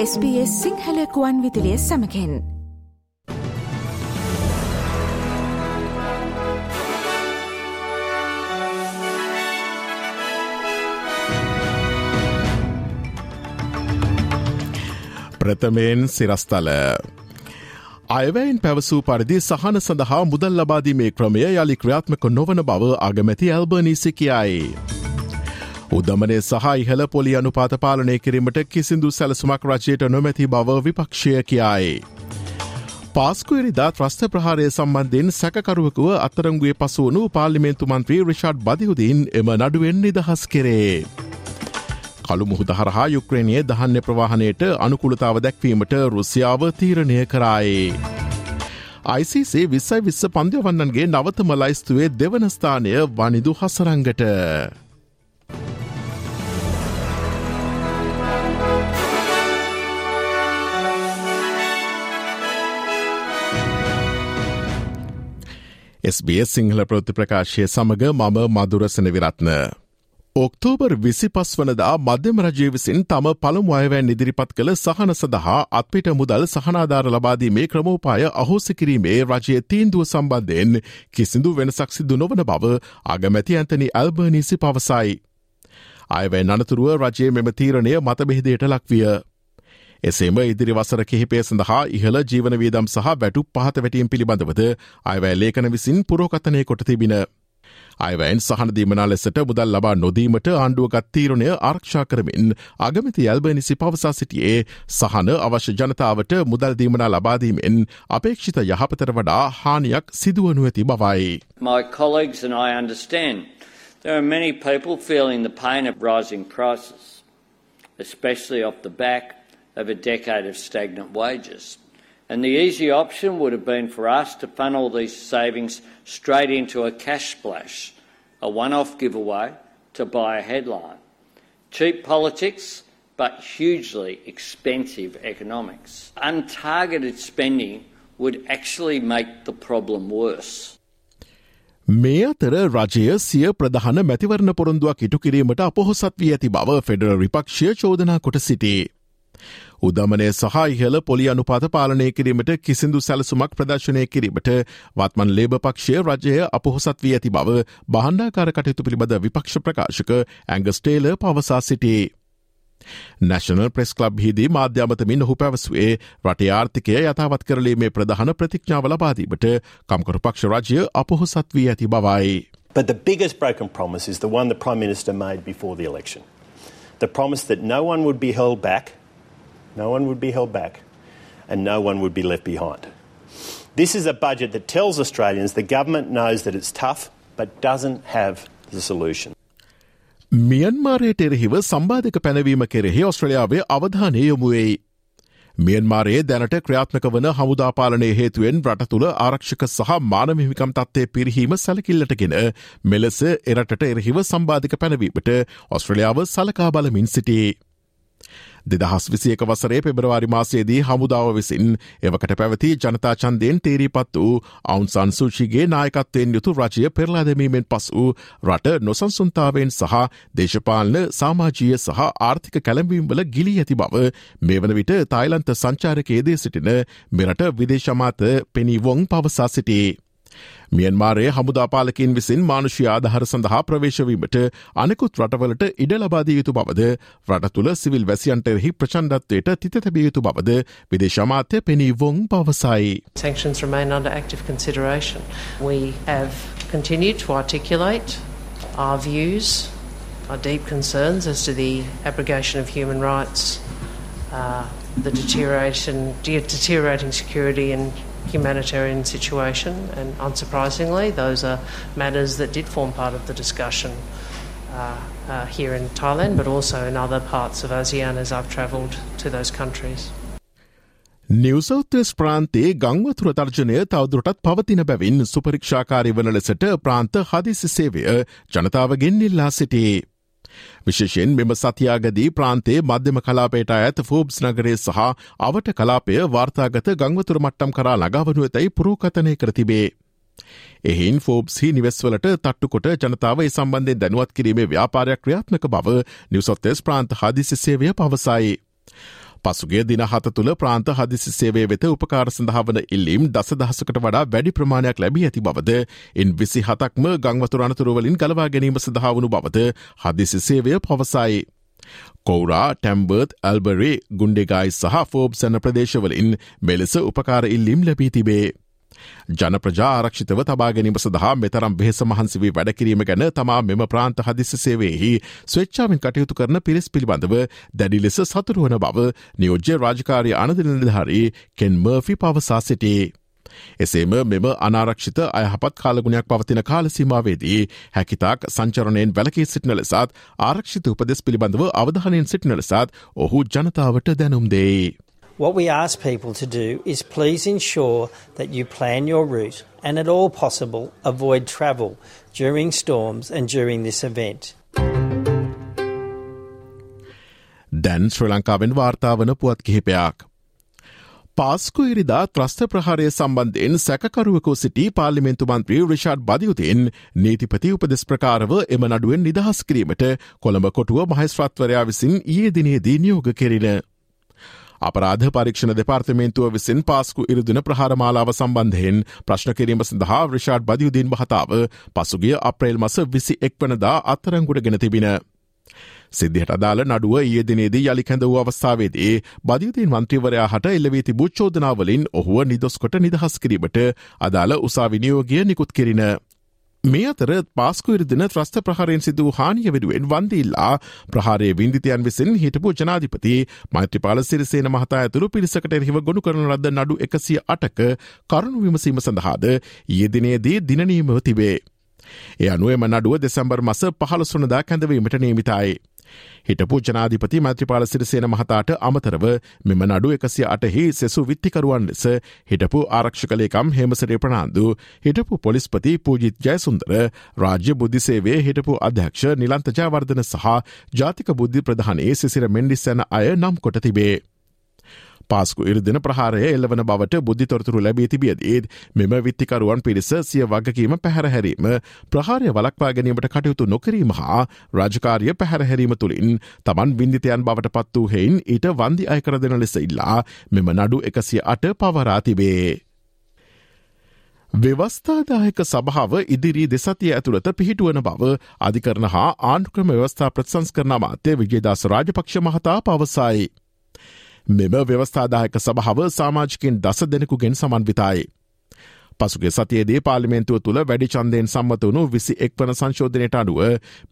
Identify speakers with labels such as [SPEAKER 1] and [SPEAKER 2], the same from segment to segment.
[SPEAKER 1] SBS සිංහලකුවන් විදිලිය සමකෙන්
[SPEAKER 2] ප්‍රථමයෙන් සිරස්තල. අයවැයින් පැවසූ පරිදි සහන සඳහා මුදල් ලබාදීමේ ක්‍රමය යළි ක්‍රියාත්මක නොවන බව අගමැති ඇල්බනීසි කියයි. උදමනය සහ ඉහළ පොලි අනුපාත පාලනය කිරීමට කිසිදු සැලසුමක් රජයට නොමැති බව විපක්ෂය කියයි. පාස්කුවරිදා ත්‍රස්ථ ප්‍රහාරය සම්බන්ධයෙන් සැකකරුවකුව අත්තරංගුවේ පසුවනු පාලිමේන්තු මන්ත්‍රී රිෂඩ් බදිහුදීන් එම නඩුවෙන් නිදහස් කරේ. කළු මුහුද හරහා යුක්්‍රේණයේ දහන්න ප්‍රවාහණයට අනුකුලතාව දැක්වීමට රුසියාව තීරණය කරායේ. ICC විස්සයි විස්ස පන්දයවන්නන්ගේ නවතම ලයිස්තුවේ දෙවනස්ථානය වනිදු හසරංගට. SBS සිංහල ප්‍රෘති ප්‍රකාශය සමඟ මම මදුරසන විරත්න. ඔක්තෝබර් විසි පස් වනදා මධ්‍යම රජය විසින් තම පළමු අයවැන් ඉදිරිපත් කළ සහන සඳහා අත්පිට මුදල් සහනාධාර ලබාදීමේ ක්‍රමෝපාය අහෝසිකිරීමේ රජය තීන්දුව සම්බන්ධයෙන් කිසිදු වෙනසක් සිදු නොවන බව අගමැති ඇන්තනි ඇල්බර්නිසි පවසයි. අයවැන් අනතුරුව රජයේ මෙම තීරණය මතබෙහිදයට ලක්විය. එසේම ඉදිරි වසර කිහිපය සඳහා ඉහළ ජීවන වීදම් සහ වැටු පහත වැටීම් පිළිබඳවද අයවැෑ ලේකන විසින් පුරෝකතනය කොට තිබින. අයවැන් සහනදීමනා ලෙසට මුදල් ලබා නොදීමට ආණ්ඩුවගත් තීරණය ආරක්ෂා කරමින් අගමති ඇල්බනිසි පවසා සිටියේ සහන අවශ්‍ය ජනතාවට මුදල්දීමනා ලබාදීමෙන් අපේක්ෂිත යහපතර වඩා හානියක් සිදුවනු ඇති බවයි.
[SPEAKER 3] My colleagues and I understand there are many people feeling the pain of rising prices, especially off the back of a decade of stagnant wages. And the easy option would have been for us to funnel these savings straight into a cash splash, a one off giveaway to buy a headline. Cheap politics, but hugely expensive economics. Untargeted spending would actually make the problem worse.
[SPEAKER 2] මේ අතර රජය සිය ප්‍රධාන මැතිවරණ පොරොන්දුවක් ඉටු කිරීමට අපොහොසත් වී ඇති බව ෆෙඩරල් විපක්ෂය චෝදනා කොට සිටේ. උදමනය සහ ඉහල පොලි අනුපාත පාලනය කිරීමට කිසිදු සැලසුමක් ප්‍රදර්ශනය කිරීමට වත්මන් ලේබ පක්ෂය රජය අපොහොසත් වී ඇති බව බහන්ඩාකාර කටයුතු පිළිබඳ විපක්ෂ ප්‍රකාශක ඇංගස්ටේල පවසා සිටේ. නැශනල් ප්‍රෙස් කලබ් හිදී මාධ්‍යමතමින් ඔහු පැවසුවේ රටේ ආර්ථිකය යථාවත් කරලීමේ ප්‍රධාන ප්‍රතිඥාව ලබාදීමට කම්කරු පක්ෂ රජය අපොහොසත් වී ඇති බවයි.
[SPEAKER 4] But the biggest broken promise is the one the Prime Minister made before the election. The promise that no one would be held back No one would be held back, and no one would be left behind. This is a budget that tells Australians the government knows that it's tough but doesn't have the solution.
[SPEAKER 2] මියන්මාරයට එරෙහිව සම්බාධක පැනවීම කෙරෙහි ඔස්ට්‍රලියාවේ අවධානය යොමුවෙයි. මියන්මාරයේ දැනට ක්‍රියාත්මක වන හමුදාපාලනය හේතුවෙන් රට තුළ ආරක්ෂක සහ මානමිහිකම් තත්වය පිරිහීම සැලකිල්ලටගෙන මෙලෙස එරටට එරහිව සම්බාධක පැනවීමට ඔස්ට්‍රලියාව සලකා බලමින් සිටියේ. දෙදහස් විසියක වසරේ පෙබරවාරි මාසයේදී හමුදාව විසින් එවකට පැවති ජනතා චන්දයෙන් තේරීපත් වූ අවුන්සන් සූචිගේ නායකත්වයෙන් යුතු රජය පෙරලා දැමීමෙන් පසු රට නොසන්සුන්තාවෙන් සහ දේශපාලන සාමාජීය සහ ආර්ථික කැළඹීම්වල ගිලි ඇති බව මේ වන විට තායිලන්ත සංචාරකයේදේ සිටින මෙරට විදේශමාත පෙනීවොං පවසා සිටියේ. මියන්මාරයේ හමුදාපාලකින් විසින් මානුෂ්‍ය ආධහර සඳහා ප්‍රවේශවීමට අනෙකුත් රටවලට ඉඩ ලබාදිය යුතු බවද රට තුළ සිවිල් වැසියන්ටෙරෙහි ප්‍රචන්ඩත්වයට තිත තැබිය යුතු බවද විදේශමාත්‍ය පෙනී වොං පවසයි.
[SPEAKER 5] Sanctions remain under active consideration. We have continued to articulate our views, our deep concerns as to the abrogation of human rights, uh, the deterioration, deteriorating security and humanitarian situation, and unsurprisingly, those are matters that did form part of the discussion uh, uh, here in Thailand, but also in other parts of ASEAN as I've travelled to those countries.
[SPEAKER 2] නිවසෞතස් ප්‍රාන්තයේ ගංවතුර තර්ජනය තවදුරටත් පවතින බැවින් සුපරික්ෂාකාරි වන ලෙසට ප්‍රාන්ත හදිසි සේවය ජනතාවගෙන් ඉල්ලා සිටියේ. විශේෂෙන් මෙම සතියාගදී ප්‍රාන්තේ මධ්‍යම කලාපේට ඇත ෆෝබ්ස් නගරේ සහ අවට කලාපය වාර්තාගත ගංවතුර මට්ටම් කරා ලගාවනු ඇතැයි පුරෝකතනය කරතිබේ. එහින් ෆෝබ්හි නිවෙස්වලට තට්ටුකොට ජනතාව සම්බන්ධයෙන් දැනුවත් කිරීමේ ව්‍යාපාරයක් ක්‍රියාත්මක බව නිවසොත්තෙස් ප්‍රාන්ත හදිසි සේවය පවසයි. පසුගේ දින හත තුළ ප්‍රාන්ත හදිසි සේවය වෙත උපකාර සඳහාවන ඉල්ලීම් දස දහසකට වඩා වැඩි ප්‍රමාණයක් ලැබී ඇති බවද ඉන් විසි හතක්ම ගංවතුර අනතුරුවලින් ගලවා ගැනීම සඳහාවනු බවද හදිසි සේවය පවසයි. කෝරා ටැම්බර්ත් ඇල්බරේ ගුන්ඩෙගයි සහ ෆෝබ් සැන ප්‍රදේශවලින් මෙලෙස උපකාර ඉල්ලීම් ලැබී තිබේ. ජන ප්‍රජා ආරක්ෂිතව තබා ගැනීම සඳහා මෙතරම් බෙහෙස මහන්සිවී වැඩකිරීම ගැන තමා මෙම ප්‍රාන්ත හදිස සේවයෙහි ස්වච්චාවෙන් කටයුතු කරන පිරිස් පිළිබඳව දැඩි ලෙස සතුරුවන බව නියෝජ්‍ය රාජකාරය අනදිනධාරී කෙන් මර්ෆි පවසා සිටේ. එසේම මෙම අනාරක්ෂිත අයහපත් කාලගුණයක් පවතින කාලසීමාවේදී හැකිතාක් සංචරණයෙන් වැලකී සිටින ලෙසත් ආරක්ෂිත උපදෙස් පිළිබඳව අවධානයෙන් සිටින ලෙසත් ඔහු ජනතාවට දැනුම් දෙයි.
[SPEAKER 6] What we ask people to do is please ensure that you plan your route and, at all possible, avoid travel during storms and during this event.
[SPEAKER 2] දැන් ශ්‍ර ලංකාවෙන් වාර්තාාවන පුවත් කිහිපයක්. පාස්කු ඉරිදා ත්‍රස්ත ප්‍රහාරය සම්බන්ධයෙන් සැකරුවකෝ සිටි පාලිමෙන්තු මන්ත්‍රී රිෂාඩ් බදියුතින් නීතිපති උපදෙස් ප්‍රකාරව එම නඩුවෙන් නිදහස් කිරීමට කොළඹ කොටුව මහිස්ත්‍රත්වරයා විසින් ඒ දිනේදී නියෝග කෙරෙන. අපරාධ පරීක්ෂණ දෙපාර්තමේන්තුව විසින් පාස්කු ඉරදුන ප්‍රහාරමාලාව සම්බන්ධයෙන් ප්‍රශ්න කිරීම සඳහා රිෂාඩ් බදියුදීන් මහතාව පසුගිය අප්‍රේල් මස විසි එක් වනදා අත්තරංගුට ගෙන තිබින. සිද්ධහට අදාළ නඩුව ඒ දිනේදී යළි කැඳ වූ අවස්ථාවේදී බදියතින් මන්ත්‍රීවරයා හට එල්ලවී තිබූ චෝදනාවලින් ඔහුව නිදොස්කොට නිදහස් කිරීමට අදාළ උසා විනියෝගය නිකුත් කිරින. මේ අතර පාස්කුවිරදින ත්‍රස්ත ප්‍රහරයෙන් සිදු හානිය වෙනුවෙන් වන්දීල්ලා ප්‍රහාරය වින්දිතයන් විසින් හිටපු ජනාධිපති මෛත්‍රපාල සිරිසේන මහතා ඇතුළු පිරිසකට එහිව ගොුණු කරන ලද නඩු එකසිය අටක කරුණු විමසීම සඳහාද යෙදිනයේදී දිනනීමව තිබේ. එය අනුවම නඩුව දෙසැම්බර් මස පහළසුනදා කැඳවීමට නේමිතයි. හිටපු ජනාධිපති මත්‍රිපාල සිරිසේන මහතාට අමතරව මෙම නඩු එකසිය අටහි සෙසු විත්තිකරුවන් ලෙස හිටපු ආරක්ෂකලේකම් හෙමසරේ ප්‍රනාාන්දු හිටපු පොලිස්පති පූජිත් ජයසුන්දර රාජ්‍ය බුද්ධිසේවේ හිටපු අධ්‍යක්ෂ නිලන්ත ජයවර්ධන සහ ජාතික බුද්ධි ප්‍රධානයේ සිසිර මෙන්ඩිස්සැන අය නම් කොට තිබේ. පාස්කු ඉරදින ප්‍රහාරය එල්ලවන බවට බුද්ධිතොරතුරු ලැබී තිබියදීත් මෙම විත්තිකරුවන් පිරිස සිය වගකීම පැහැරහැරීම ප්‍රහාරය වලක්වා ගැනීමට කටයුතු නොකිරීම හා රාජකාරිය පැහැරහැරීම තුළින් තමන් බින්දිතයන් බවට පත් වූ හෙයින් ඊට වන්දි අයකර දෙන ලෙස ඉල්ලා මෙම නඩු එකසිය අට පවරා තිබේ. ව්‍යවස්ථාදායක සභාව ඉදිරි දෙසතිය ඇතුළත පිහිටුවන බව අධිකරන හා ආණ්ක්‍රම ව්‍යවස්ථා ප්‍රසංස් කරන මාත්‍ය විජේදාස රාජපක්ෂ මහතා පවසයි. මෙම ව්‍යවස්ථාදායක සභාව සාමාජිකින් දස දෙනෙකුගෙන් සමන්විතයි. පසුගේ සතියේදී පාලිමෙන්තුව තුළ වැඩි චන්දයෙන් සම්මතවුණු විසි එක් වන සංශෝධනයට අනුව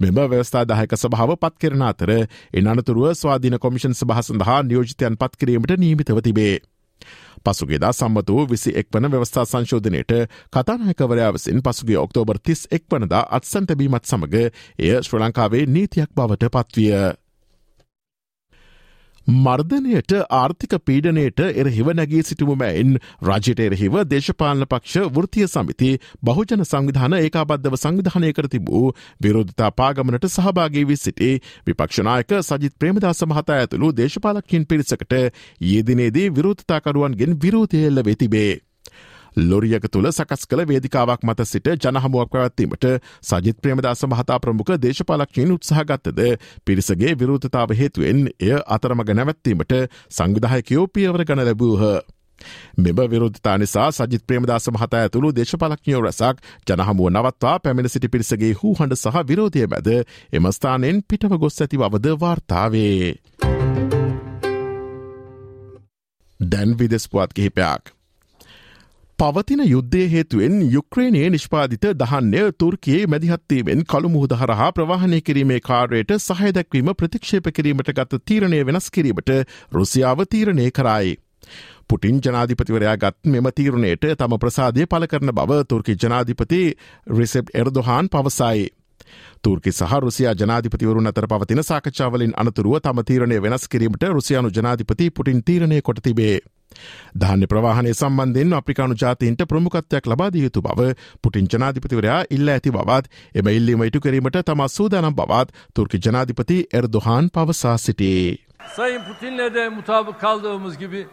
[SPEAKER 2] මෙම ව්‍යවස්ථාදායක සභාව පත්කරන අතර එන අනතුරුව ස්වාධීන කොමිෂන් සභහ සඳහා නියෝජිතයන් පත්කිරීමට නීමිතව තිබේ. පසුගේදා සම්මත වූ විසි එක් වන ව්‍යවස්ථා සංශෝධනයට කතානායකවරයා විසින් පසුගේ ඔක්තෝබර් තිස් එක් වනදා අත්සන් තැබීමත් සමඟ එය ශ්‍ර ලංකාවේ නීතියක් බවට පත්විය. මර්ධනයට ආර්ථික පීඩනයට එරහිව නැගී සිටුමමැයින් රජයට එරහිව දේශපාලන පක්ෂ වෘතිය සමිති බහුජන සංවිධාන ඒකාබද්ධව සංවිධානය කර තිබූ විරෝධතා පාගමනට සහභාගී වී සිටි විපක්ෂනායක සජිත් ප්‍රේමදාස මහතා ඇතුළු දේශපාලකින් පිරිසකට යෙදිනේදී විරෝධතාකරුවන්ගෙන් විරෝධයල්ල වෙතිබේ. ලොරියක තුළ සකස් කළ වේදිකාවක් මත සිට ජනහමුවක් පැවැත්වීමට සජිත් ප්‍රේමදාස මහතා ප්‍රමුඛ දේශපාලක්ෂයෙන් උත්සාහගත්තද පිරිසගේ විරෝධතාව හේතුවෙන් එය අතරමග නැවැත්වීමට සංවිධායකයෝ පියවර ගන ලැබූහ. මෙම විරෝධතා නිසා සජිත් ප්‍රේමදාස මහතා ඇතුළු දේශපාලක්ඥයෝ රැසක් ජනහමුව නවත්වා පැමිණ සිටි පිරිසගේ හූ හඬ සහ විරෝධය මැද එමස්ථානයෙන් පිටව ගොස් ඇති බවද වාර්තාවේ. දැන් විදෙස්පුවත් කිහිපයක්. පවතින යුද්ධය හේතුවෙන් යුක්්‍රේණයේ නිෂ්පාධිත දහන්නය තුර්කයේ මැදිහත්වීමෙන් කළු මුහද හරහා ප්‍රවාහනය කිරීමේ කාර්යට සහයදැක්වීම ප්‍රතික්ෂේප කිරීමට ගත තීරණය වෙනස් කිරීමට රුසියාව තීරණය කරයි. පුටින් ජනාධිපතිවරයා ගත් මෙම තීරණයට තම ප්‍රසාදය පල කරන බව තුර්කි ජනාධිපති රිසෙප් එර්දොහාන් පවසයි. තුර්කි සහ රුසියා ජනාධිපතිවරුන් අතර පවතින සාකච්ඡාවලින් අනතුරුව තම තීරණය වෙනස් කිරීමට රුසියානු ජනාධිපති පුටින් තීරණය කොට තිබේ. ධාන්‍ය ප්‍රවාහනය සම්බන්ධෙන් අප්‍රිකානු ජාතීන්ට ප්‍රමුකත්වයක් ලබාදිය යුතු බව පුටින් ජනාධිපතිවරයා ඉල්ල ඇති බවත් එම ඉල්ලීම ඉටු කිරීමට තමා සූදානම් බවත් තුර්කි ජනාධිපති එර්දොහාන් පවසා සිටේ.
[SPEAKER 7] Sayın Putin'le de mutabık kaldığımız gibi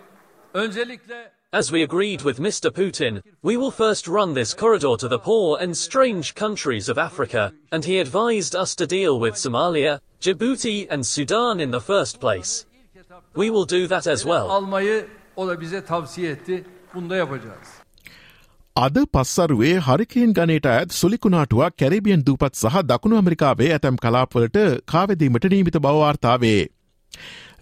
[SPEAKER 7] öncelikle
[SPEAKER 8] As we agreed with Mr. Putin, we will first run this corridor to the poor and strange countries of Africa, and he advised us to deal with Somalia, Djibouti, and Sudan in the first place. we will do that as well.
[SPEAKER 7] Almayı o da bize tavsiye etti. Bunu da yapacağız.
[SPEAKER 2] අද පස්සරුවේ හරිකයෙන් ගනයට ඇත් සුලිකුණාටුවක් Caribbean දූපත් සහ දකුණු ඇමරිකාවේ ඇතැම් කලාපවලට කාවෙදීමට නීමිත බවවාර්තාවේ.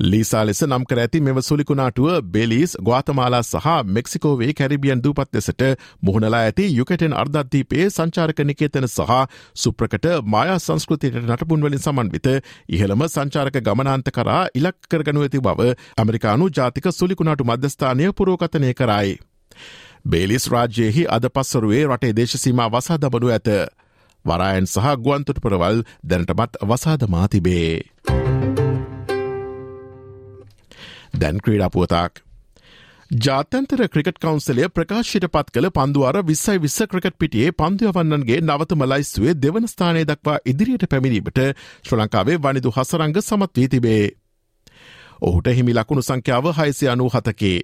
[SPEAKER 2] ලීසා ලෙස නම් කර ඇති මෙම සුලිකුණාටුව බෙලිස් ගවාතමාලා සහ මෙක්සිකෝවේ කැරිබියන් දූපත් ලෙසට මුහුණලා ඇති යුකටෙන් අර්ධද්දීපේ සංචාරක නිකේතන සහ සුප්‍රකට මායා සංස්කෘතියට නටපුන්වලින් සමන්විත ඉහළම සංචාරක ගමනාන්ත කරා ඉලක් කරගනු ඇති බව ඇමරිකානු ජාතික සුලිකුණාටු මධ්‍යස්ථානය පුරෝකතනය කරයි. බේලිස් රාජ්‍යයෙහි අද පස්සරුවේ රටේ දේශසීම වසා දබනු ඇත. වරායන් සහ ගුවන්තුට පරවල් දැනටමත් වසාදමා තිබේ. දැන් ක්‍රීඩාපුවතාක්. ජාතන්තර ක්‍රිකට් කවන්සලය ප්‍රකාශයට පත් කළ පන්දුවර විස්සයි විස්ස ක්‍රිකට් පිටියේ පන්දුවවන්නන්ගේ නවතම ලයිස්තුවේ දෙවන ස්ථානය දක්වා ඉදිරියට පැමිණීමට ශ්‍ර ලංකාවේ වනිදු හසරංග සමත් වී තිබේ. ඔහුට හිමි ලකුණු සංඛ්‍යාව හයිසය අනූ හතකේ.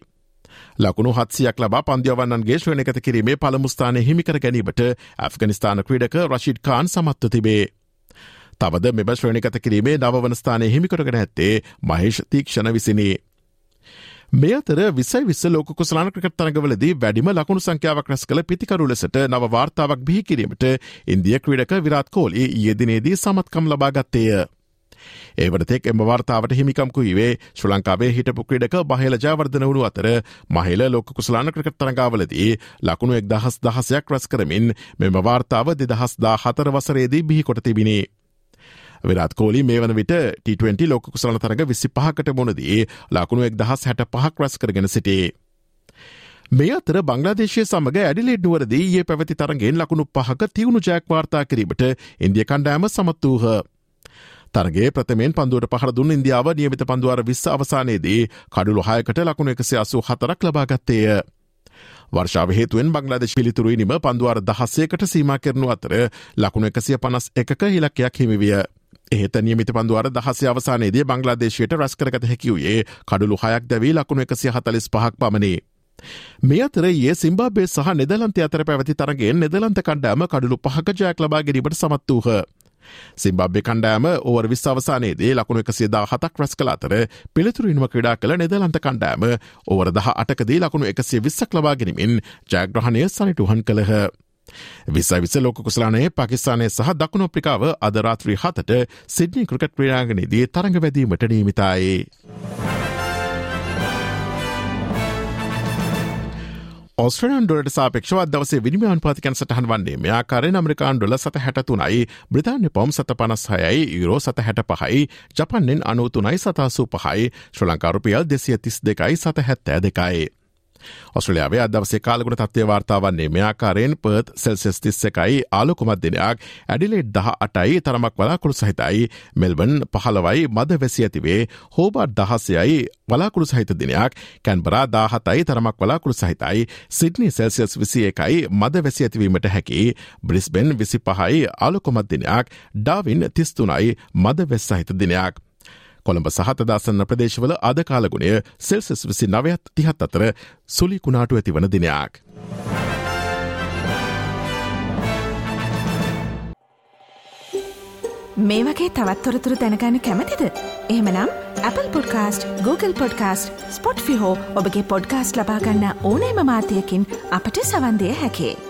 [SPEAKER 2] ලකුණු හත්සියක් ලබා පන්දියවන්නන්ගේ ශ්‍රණකත කිරීමේ පළමුස්ථානය හිමිකර ගැනීමට ඇෆ්ගනිස්ථාන ක්‍රඩක රශිඩ් කාන් සමත්ව තිබේ. තවද මෙම ශ්‍රණිකත කිරීමේ නවවන ස්ථානය හිමිකරගෙන ඇත්තේ මහේෂ් තීක්ෂණ විසිනී. මේ අතර විසයි විස්ස ලෝක කුසලාන ක්‍රිකට් තරඟවලදී වැඩිම ලකුණු සංඛ්‍යාවක් රැස් කළ පිතිකරු ලෙසට නව වාර්තාවක් බිහි කිරීමට ඉන්දිය ක්‍රීඩක විරාත් කෝලි යෙදිනේදී සමත්කම් ලබා ගත්තේය. ඒවනතෙක් එම වාර්තාවට හිමිකම්කුයිවේ ශ්‍ර ලංකාවේ හිටපු ක්‍රඩක බහල ජාවර්ධන වුණු අතර මහිල ලෝක කුසලාන ක්‍රකට තරඟාවලදී ලකුණු එක් දහස් දහසයක් රැස් කරමින් මෙම වාර්තාව දෙදහස් දා හතර වසරේදී බිහි කොට තිබිණේ. විරත් කෝලි මේ වන විට T20 ලෝක කුසලන තරග විසි පහකට මොනදී ලකුණු එක් දහස් හැට පහක් රැස් කරගෙන සිටේ. මේ අතර බංගලාදේශය සමඟ ඇඩිලෙඩ් නුවරදී ඒ පැවති තරගෙන් ලකුණු පහක තිවුණු ජයක්වාර්තා කිරීමට ඉන්දිය කණ්ඩෑම සමත් වූහ. තරගේ ප්‍රථමෙන් පන්දුවට පහරදුන් ඉන්දියාව නියමිත පන්දුවර විස්ස අවසානයේදී කඩුළු හයකට ලකුණු එකසි අසු හතරක් ලබාගත්තේය. වර්ෂාව හේතුවෙන් බංගලාදේශ පිළිතුරුයිනිම පන්දුවර දහස්සයකට සීම කරනු අතර ලකුණු එකසිය පනස් එකක හිලක්කයක් හිමිවිය. එහෙත නියමිත පන්දුවර දහස අවසානයේදී බංගලාදේශයට රැස්කරගත හැකිවයේ කඩුළු හයක් දැවී ලකුණු එකසිය හතලිස් පහක් පමණේ. මේ අතර ඒ සිම්බාබේ සහ නෙදලන්ත අතර පැවති තරගෙන් නෙදලන්ත කණ්ඩෑම කඩුළු පහක ජයක් ලබා ගැනීමට සමත් වූහ. සිම්බබ්බෙ කණ්ඩෑම ඕවර් විස්සවසානයේදී ලකුණු එකසිේදා හතක් රැස් කළ අතර පිළිතුරින්ම ක්‍රඩා කළ නෙදලන්ත කණ්ඩෑම ඕවර දහ අටකදී ලකුණු එකසේ විස්සක් ලබාගෙනමින් ජයග්‍රහණය සනිටුහන් කළහ. විසයි විස ලෝක කුසලානයේ පකිස්ානය සහ දකුණු අප්‍රිකාව අදරාත්‍රී හතට සිද්නි ක්‍රිකට් ක්‍රඩාගනයේදී තරඟ වැදීමට නීමිතයි. ඔස්ට්‍රලන් ඩොලට සාපක්ෂව දවසේ විනිමාන් පාතිකන් සටහන් වන්නේ මෙයාකාරය අමරිකාන් ඩොල සත හැටතුනයි බ්‍රතාන්‍ය පොම් සත පනස් හයයි යුරෝ සත හැට පහයි ජපන්නෙන් අනුතුනයි සතාසූ පහයි ශ්‍ර ලංකාරුපියල් දෙසිය තිස් දෙකයි සත හැත්තෑ දෙකයි. ඔස්ට්‍රලියාවේ අදවසේ කාලගුණ තත්වය වාර්තාවන්නේ මෙයාකාරයෙන් පර්ත් සෙල්සෙස් තිස්ස එකයි ආලොකුමත් දෙනයක් ඇඩිලෙට් දහ අටයි තරමක් වලාකුළු සහිතයි මෙල්බන් පහළවයි මද වැසි ඇතිවේ හෝබාට් දහසයයි වලාකුළු සහිත දිනයක් කැන්බරා දාහතයි තරමක් වලාකුළු සහිතයි සිඩ්නි සෙල්සියස් විසි එකයි මද වැසි ඇතිවීමට හැකි බ්‍රිස්බෙන් විසි පහයි ආලොකොමත් දිනයක් ඩාවින් තිස්තුනයි මද වෙස් සහිත දිනයක්. කොළඹ සහත දාසන්න ප්‍රදේශවල අද කාලගුණය සෙල්සස් විසි නවයත් තිහත් අතර සුලි කුණාටු ඇතිවන දිනයක්.
[SPEAKER 1] මේ වගේ තවත්තොරතුරු දැනගන්න කැමතිද. එහමනම් Apple podcast Google podcast Spotify ඔබගේ පොඩ්කාස්ට ලබාගන්න ඕනෑම මාතයකින් අපට සවන්දය හැකේ.